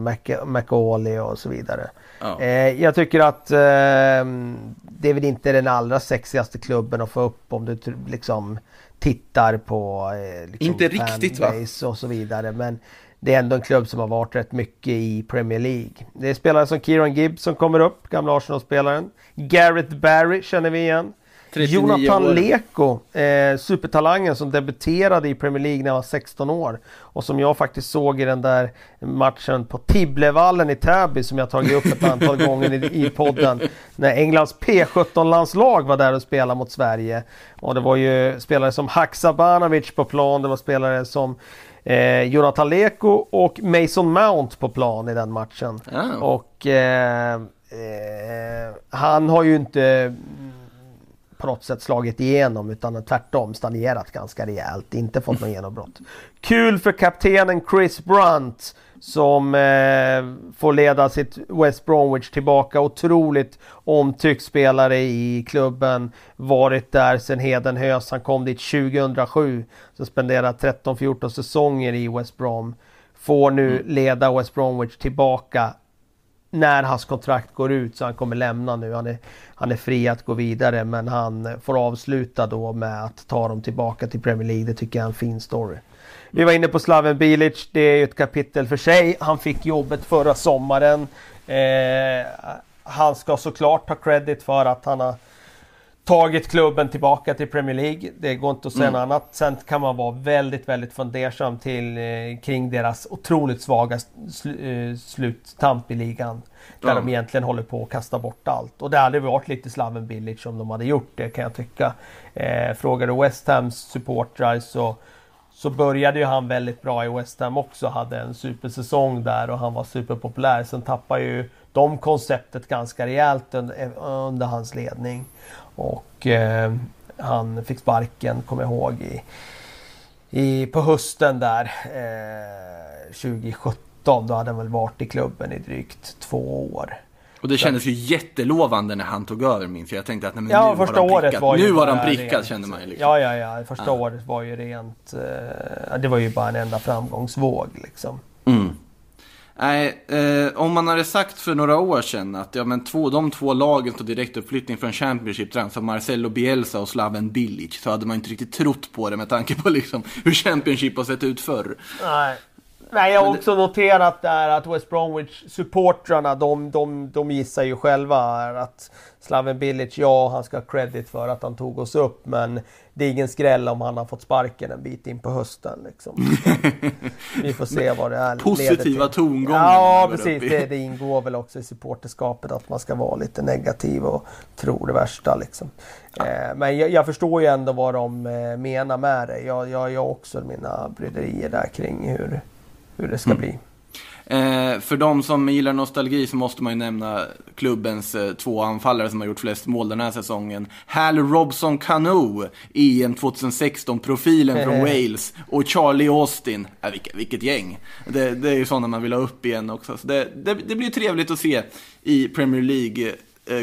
McAuley och så vidare. Oh. Eh, jag tycker att eh, det är väl inte den allra sexigaste klubben att få upp om du liksom tittar på eh, liksom Inte riktigt va? och så vidare. Men det är ändå en klubb som har varit rätt mycket i Premier League. Det är spelare som Kieran Gibbs som kommer upp, gamla Arsenal-spelaren. Gareth Barry känner vi igen. Jonathan år. Leko, eh, supertalangen som debuterade i Premier League när han var 16 år. Och som jag faktiskt såg i den där matchen på Tibblevallen i Täby som jag tagit upp ett antal gånger i, i podden. När Englands P17-landslag var där och spelade mot Sverige. Och det var ju spelare som Haksabanovic på plan, det var spelare som eh, Jonathan Leko och Mason Mount på plan i den matchen. Oh. Och eh, eh, han har ju inte på något sätt slagit igenom utan tvärtom stagnerat ganska rejält. Inte fått något genombrott. Kul för kaptenen Chris Brunt som eh, får leda sitt West Bromwich tillbaka. Otroligt omtyckt spelare i klubben. Varit där sedan Hedenhös. Han kom dit 2007. Så spenderat 13-14 säsonger i West Brom. Får nu mm. leda West Bromwich tillbaka när hans kontrakt går ut så han kommer lämna nu. Han är, han är fri att gå vidare men han får avsluta då med att ta dem tillbaka till Premier League. Det tycker jag är en fin story. Vi var inne på Slaven Bilic. Det är ett kapitel för sig. Han fick jobbet förra sommaren. Eh, han ska såklart ta credit för att han har tagit klubben tillbaka till Premier League. Det går inte att säga mm. något annat. Sen kan man vara väldigt, väldigt fundersam till, eh, kring deras otroligt svaga sl eh, sluttamp i ligan. Där mm. de egentligen håller på att kasta bort allt. Och det hade varit lite Slaven Bilic om de hade gjort det kan jag tycka. Eh, frågar du West Hams supportrar så så började ju han väldigt bra i West Ham också. Hade en supersäsong där och han var superpopulär. Sen tappade ju de konceptet ganska rejält under, under hans ledning. Och eh, han fick sparken, kommer jag ihåg, i, i, på hösten där eh, 2017. Då hade han väl varit i klubben i drygt två år. Och det kändes ju jättelovande när han tog över minns jag. Jag tänkte att nej, men ja, nu första har året prickat. var ju Nu har de prickat rent, kände man ju. Liksom. Ja, ja, ja. Första ja. året var ju rent... Eh, det var ju bara en enda framgångsvåg liksom. Mm. Nej, eh, om man hade sagt för några år sedan att ja, men två, de två lagen står direktuppflyttning från Championship, alltså Marcelo Bielsa och Slaven Bilic, så hade man inte riktigt trott på det med tanke på liksom hur Championship har sett ut förr. Nej. Nej, jag har också noterat där att West Bromwich-supportrarna, de, de, de gissar ju själva att Slaven Bilic, ja han ska ha credit för att han tog oss upp men det är ingen skräll om han har fått sparken en bit in på hösten. Liksom. Vi får se vad det är. Positiva tongångar. Ja, precis. Det, det, ingår väl också i supporterskapet att man ska vara lite negativ och tro det värsta. Liksom. Ja. Eh, men jag, jag, förstår ju ändå vad de eh, menar med det. Jag, jag har också mina bryderier där kring hur, hur det ska mm. bli. Eh, för de som gillar nostalgi så måste man ju nämna klubbens eh, två anfallare som har gjort flest mål den här säsongen. Hal Robson Cano, EM 2016-profilen från Wales. Och Charlie Austin, äh, vilket, vilket gäng. Det, det är ju sådana man vill ha upp igen också. Så det, det, det blir trevligt att se i Premier League Eh,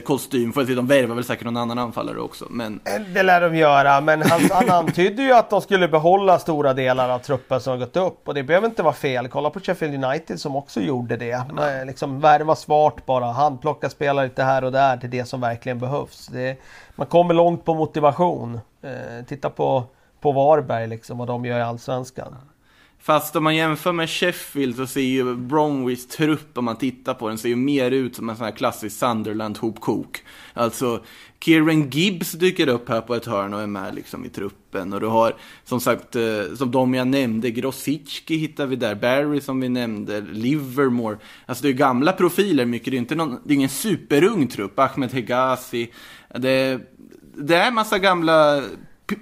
kostym. Får jag se, de värvar väl säkert någon annan anfallare också. Men... Eh, det lär de göra, men han, han antydde ju att de skulle behålla stora delar av truppen som har gått upp. Och det behöver inte vara fel. Kolla på Sheffield United som också gjorde det. Mm. Liksom värva svart bara, handplocka spelare lite här och där till det som verkligen behövs. Det, man kommer långt på motivation. Eh, titta på, på Varberg liksom, vad de gör i Allsvenskan. Fast om man jämför med Sheffield så ser ju Bromwich trupp, om man tittar på den, ser ju mer ut som en sån här klassisk Sunderland-hopkok. Alltså, Kieran Gibbs dyker upp här på ett hörn och är med liksom i truppen. Och du har, som sagt, eh, som de jag nämnde, Grosicki hittar vi där, Barry som vi nämnde, Livermore. Alltså det är gamla profiler mycket, det är inte någon, det är ingen superung trupp. Ahmed Hegazi. Det, det är massa gamla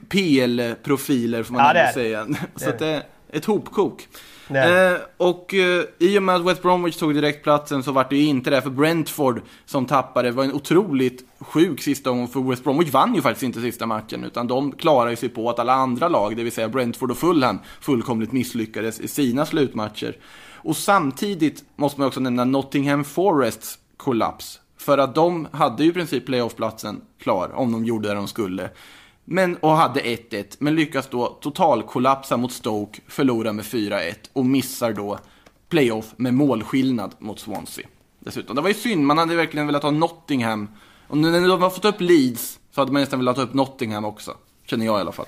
PL-profiler får man Ja, säga. Så det ett hopkok. Eh, och eh, i och med att West Bromwich tog direktplatsen så var det ju inte det för Brentford som tappade. Det var en otroligt sjuk sista omgång för West Bromwich vann ju faktiskt inte sista matchen utan de klarade sig på att alla andra lag, det vill säga Brentford och Fulham, fullkomligt misslyckades i sina slutmatcher. Och samtidigt måste man också nämna Nottingham Forests kollaps. För att de hade ju i princip playoffplatsen klar om de gjorde det de skulle. Men, och hade 1-1, men lyckas då totalkollapsa mot Stoke, förlora med 4-1 och missar då playoff med målskillnad mot Swansea. Dessutom. Det var ju synd, man hade verkligen velat ha Nottingham. Och när de har fått upp Leeds så hade man nästan velat ha upp Nottingham också. Känner jag i alla fall.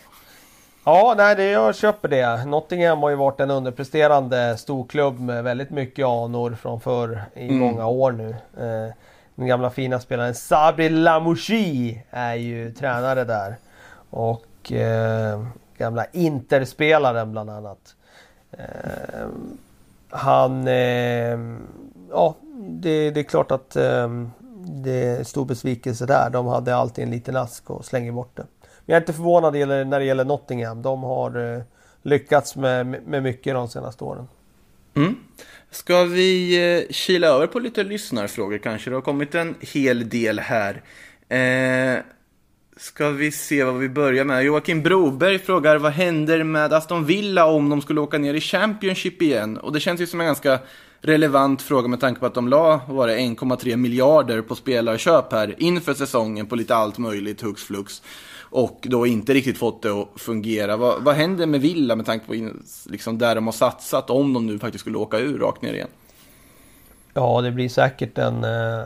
Ja, nej, det, jag köper det. Nottingham har ju varit en underpresterande storklubb med väldigt mycket anor från förr i många år nu. Eh, den gamla fina spelaren Sabri Lamouchi är ju tränare där. Och eh, gamla Interspelaren bland annat. Eh, han... Eh, ja, det, det är klart att eh, det är stor besvikelse där. De hade alltid en liten ask och slänger bort det. Men jag är inte förvånad när det gäller Nottingham. De har eh, lyckats med, med mycket de senaste åren. Mm. Ska vi eh, kila över på lite lyssnarfrågor kanske? Det har kommit en hel del här. Eh, ska vi se vad vi börjar med. Joakim Broberg frågar vad händer med Aston Villa om de skulle åka ner i Championship igen? Och det känns ju som en ganska relevant fråga med tanke på att de la var det 1,3 miljarder på spelarköp här inför säsongen på lite allt möjligt hux flux. Och då inte riktigt fått det att fungera. Vad, vad händer med Villa med tanke på in, liksom där de har satsat om de nu faktiskt skulle åka ur rakt ner igen? Ja, det blir säkert en... Eh,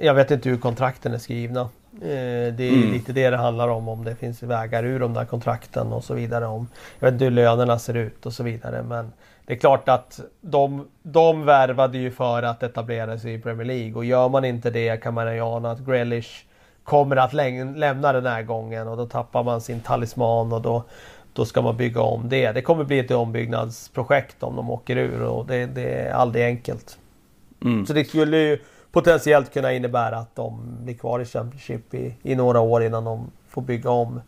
jag vet inte hur kontrakten är skrivna. Eh, det är Mm. lite det det handlar om. Om det finns vägar ur de där kontrakten och så vidare. Om, jag vet inte hur lönerna ser ut och så vidare. Men det är klart att de, de värvade ju för att etablera sig i Premier League. Och gör man inte det kan man ju ana att Grealish kommer att lämna den här gången. Och då tappar man sin talisman och då, då ska man bygga om det. Det kommer bli ett ombyggnadsprojekt om de åker ur. Och det, det är aldrig enkelt. Mm. Så det skulle ju potentiellt kunna innebära att de blir kvar i Championship i, i några år innan de får bygga om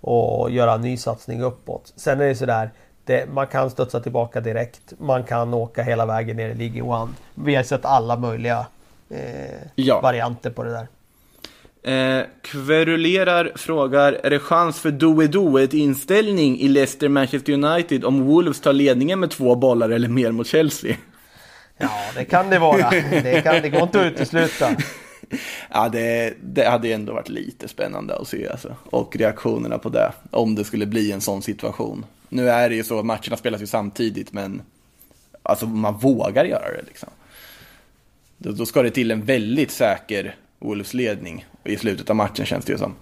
och göra en ny satsning uppåt. Sen är det sådär, det, man kan studsa tillbaka direkt. Man kan åka hela vägen ner i League One. Vi har sett alla möjliga eh, Ja. varianter på det där. Eh, kverulerar frågar, är det chans för Doe-Doe inställning i Leicester-Manchester United om Wolves tar ledningen med två bollar eller mer mot Chelsea? Ja, det kan det vara. Det, kan, det går inte att utesluta. Ja, det, det hade ju ändå varit lite spännande att se alltså. Och reaktionerna på det, om det skulle bli en sån situation. Nu är det ju så att matcherna spelas ju samtidigt, men alltså man vågar göra det liksom. Då, då ska det till en väldigt säker Wolves-ledning i slutet av matchen känns det ju som.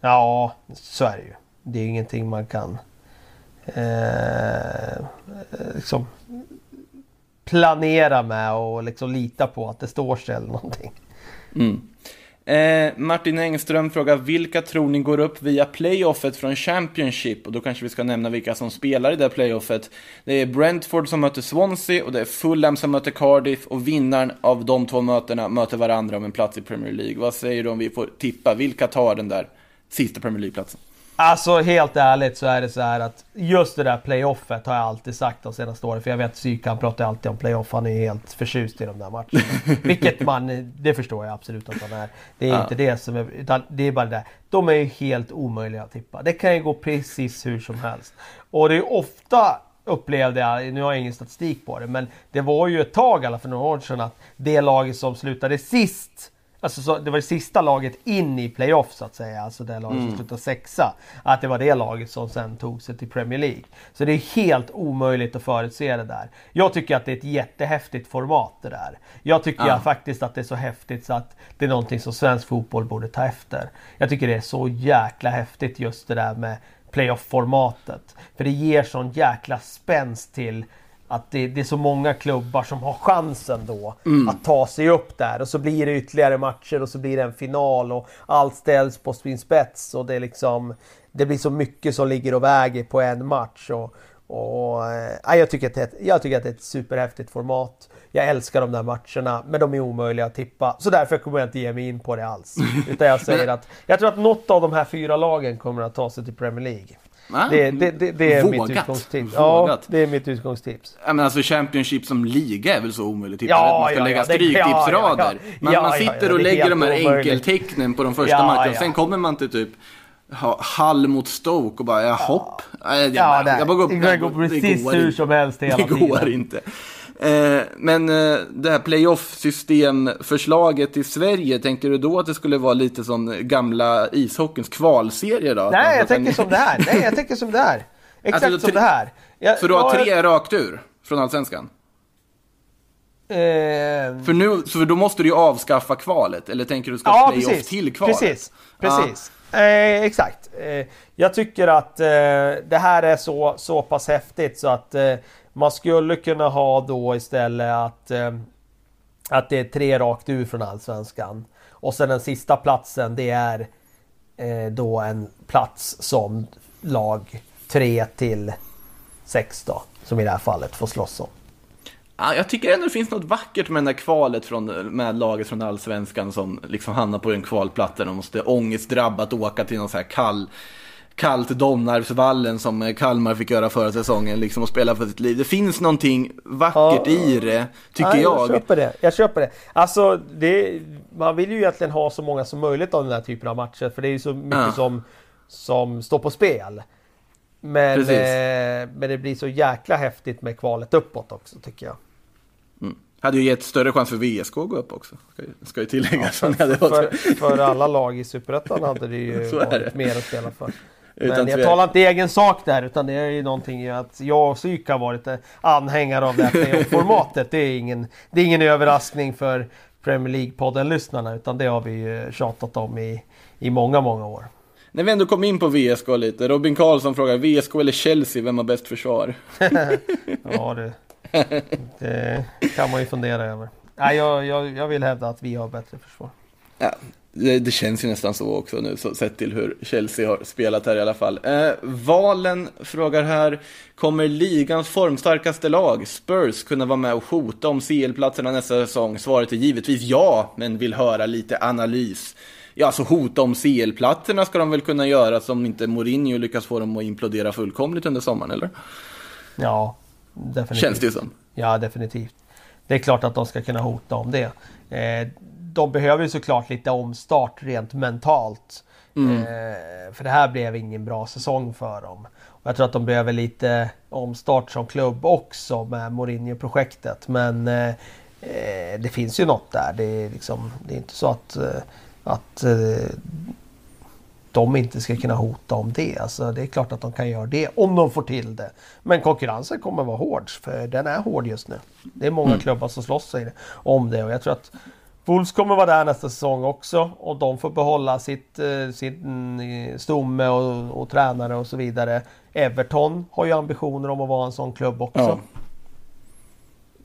Ja, så är det ju. Det är ingenting man kan eh, liksom planera med och liksom lita på att det står sig eller någonting. Mm. Eh, Martin Engström frågar vilka tror ni går upp via playoffet från Championship? Och då kanske vi ska nämna vilka som spelar i det playoffet. Det är Brentford som möter Swansea och det är Fulham som möter Cardiff och vinnaren av de två mötena möter varandra om en plats i Premier League. Vad säger du om vi får tippa? Vilka tar den där sista Premier League-platsen? Alltså helt ärligt så är det så här att just det där playoffet har jag alltid sagt de senaste åren. För jag vet Sykan pratar alltid om playoff. Han är helt förtjust i de där matcherna. Vilket man, det förstår jag absolut att han är. Det är Ja. inte det som är, utan det är bara det där. De är ju helt omöjliga att tippa. Det kan ju gå precis hur som helst. Och det är ofta upplevde jag, nu har jag ingen statistik på det, men det var ju ett tag, alla för några år sedan, att det laget som slutade sist Alltså så, det var det sista laget in i playoff så att säga, alltså det laget som slutade sexa. Att det var det laget som sen tog sig till Premier League. Så det är helt omöjligt att förutse det där. Jag tycker att det är ett jättehäftigt format det där. Jag tycker ja, faktiskt att det är så häftigt så att det är någonting som svensk fotboll borde ta efter. Jag tycker det är så jäkla häftigt just det där med playoff-formatet. För det ger sån jäkla spänst till att det, det är så många klubbar som har chansen då att ta sig upp där. Och så blir det ytterligare matcher och så blir det en final och allt ställs på sin spets. Och det, är liksom, det blir så mycket som ligger och väger på en match. Och, och, eh, ja, jag, tycker att det, jag tycker att det är ett superhäftigt format. jag älskar de där matcherna, men de är omöjliga att tippa. Så därför kommer jag inte ge mig in på det alls. Utan jag säger att jag tror att något av de här fyra lagen kommer att ta sig till Premier League. Ah, Det, det, det, det är mitt vågat. utgångstips. Ja, det är mitt utgångstips. Ja, men alltså Championship som liga är väl så omöjligt att tippa? Ja, man ska ja, lägga ja, stryktipsrader. ja, ja, Man, ja, man ja, sitter ja, och lägger de här enkeltecknen på de första Ja, matcherna. ja. Sen kommer man till typ ha- Hall mot Stoke och bara, ja, hopp. Nej, jag, Ja, bara, nej. jag bara går, det kan gå precis går hur som helst hela Det går tiden. inte. Eh, men eh, det här playoff-systemförslaget i Sverige, tänker du då att det skulle vara lite som gamla ishockeyns kvalserie då? Nej, jag tänker som det här. Nej, jag tänker som det här. Exakt Alltså, som tre- det här. Jag, Så du har jag- tre rakt ur från Allsvenskan? Eh, För, nu, så då måste du ju avskaffa kvalet, eller tänker du ska ja, playoff precis. till kvalet? Precis, precis. Eh, exakt. Eh, jag tycker att eh, det här är så, så pass häftigt så att man skulle kunna ha då istället att, eh, att det är tre rakt ur från Allsvenskan. Och sen den sista platsen det är eh, då en plats som lag 3 till 6 då. Som i det här fallet får slåss om. Ja, jag tycker ändå det finns något vackert med det där kvalet från, med laget från Allsvenskan som liksom hamnar på en kvalplatta och måste ångestdrabbat åka till någon så här kall, kallt Domnarvsvallen som Kalmar fick göra förra säsongen liksom och spela för sitt liv. Det finns någonting vackert Ja. i det, tycker Nej, jag. Jag köper det. Jag köper det. Alltså, det, man vill ju egentligen ha så många som möjligt av den här typen av matcher. För det är ju så mycket Ja. som, som står på spel. Men, eh, men det blir så jäkla häftigt med kvalet uppåt också tycker jag. Hade ju gett större chans för VSK att gå upp också, ska ju, ska ju tilläggas. hade varit- För, för alla lag i Superettan hade det ju varit mer att spela för. Men jag talar inte egen sak där utan det är ju någonting att jag och Psyk har varit eh, anhängare av det här playoff-formatet. Det är ingen, det är ingen överraskning för Premier League-podden-lyssnarna utan det har vi ju tjatat om i, i många, många år. När vi ändå kom in på VSK lite, Robin Karlsson frågar VSK eller Chelsea, vem har bäst försvar? Ja, det, det kan man ju fundera över. Nej, jag, jag, jag vill hävda att vi har bättre försvar. Ja, det, det känns ju nästan så också nu, så, sett till hur Chelsea har spelat här i alla fall. Eh, Valen frågar här, kommer ligans formstarkaste lag, Spurs, kunna vara med och hota om CL-platserna nästa säsong? Svaret är givetvis ja, men vill höra lite analys. Ja, alltså hota om CL-platserna ska de väl kunna göra som inte Mourinho lyckas få dem att implodera fullkomligt under sommaren, eller? Ja, definitivt. Känns det ju som. Ja, definitivt. Det är klart att de ska kunna hota om det. Eh, de behöver ju såklart lite omstart rent mentalt. Eh, för det här blev ingen bra säsong för dem. Och jag tror att de behöver lite omstart som klubb också med Mourinho-projektet. Men eh, det finns ju något där. Det är, liksom, det är inte så att, eh, att eh, de inte ska kunna hota om det. Alltså, det är klart att de kan göra det om de får till det. Men konkurrensen kommer vara hård, för den är hård just nu. Det är många klubbar som slåss om det och jag tror att Wolves kommer vara där nästa säsong också och de får behålla sitt, eh, sin eh, stomme och, och tränare och så vidare. Everton har ju ambitioner om att vara en sån klubb också. Ja.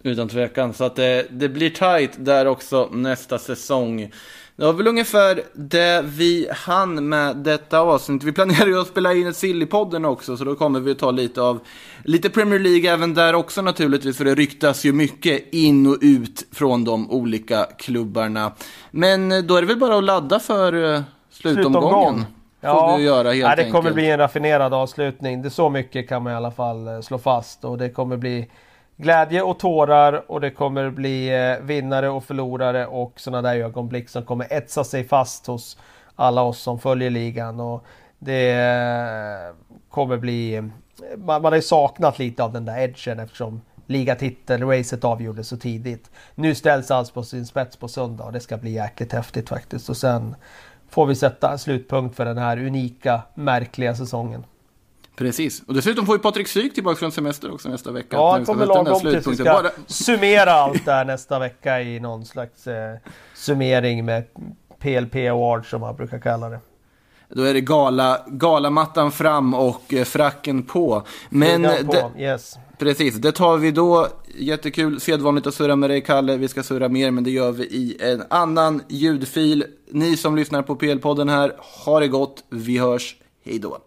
Utan tvekan. Så att det, det blir tight där också nästa säsong. Det var väl ungefär det vi hann med detta avsnitt. Vi planerar ju att spela in ett Sillypodden också, så då kommer vi att ta lite av lite Premier League även där också naturligtvis, för det ryktas ju mycket in och ut från de olika klubbarna. Men eh, då är det väl bara att ladda för eh, slutomgången. Får vi ju göra helt ja, det kommer enkelt. bli en raffinerad avslutning. Det är så mycket kan man i alla fall eh, slå fast. Och det kommer bli glädje och tårar och det kommer bli eh, vinnare och förlorare och sådana där ögonblick som kommer etsa sig fast hos alla oss som följer ligan. Och det eh, kommer bli... Eh, man, man har ju saknat lite av den där edgen eftersom ligatitelracet avgjordes så tidigt. Nu ställs allt på sin spets på söndag och det ska bli jäkligt häftigt faktiskt. Och sen får vi sätta slutpunkt för den här unika, märkliga säsongen. Precis. Och dessutom får ju Patrik Syk tillbaka från semester också nästa vecka. Ja, han kommer här lagom tills vi ska Bara- summera allt där nästa vecka i någon slags eh, summering med PLP Award som man brukar kalla det. Då är det gala, galamattan fram och eh, fracken på. Men på. det, Yes. precis, det tar vi då. Jättekul, sedvanligt att surra med dig Kalle. Vi ska surra mer, men det gör vi i en annan ljudfil. Ni som lyssnar på PL-podden här, ha det gott. Vi hörs. Hej då.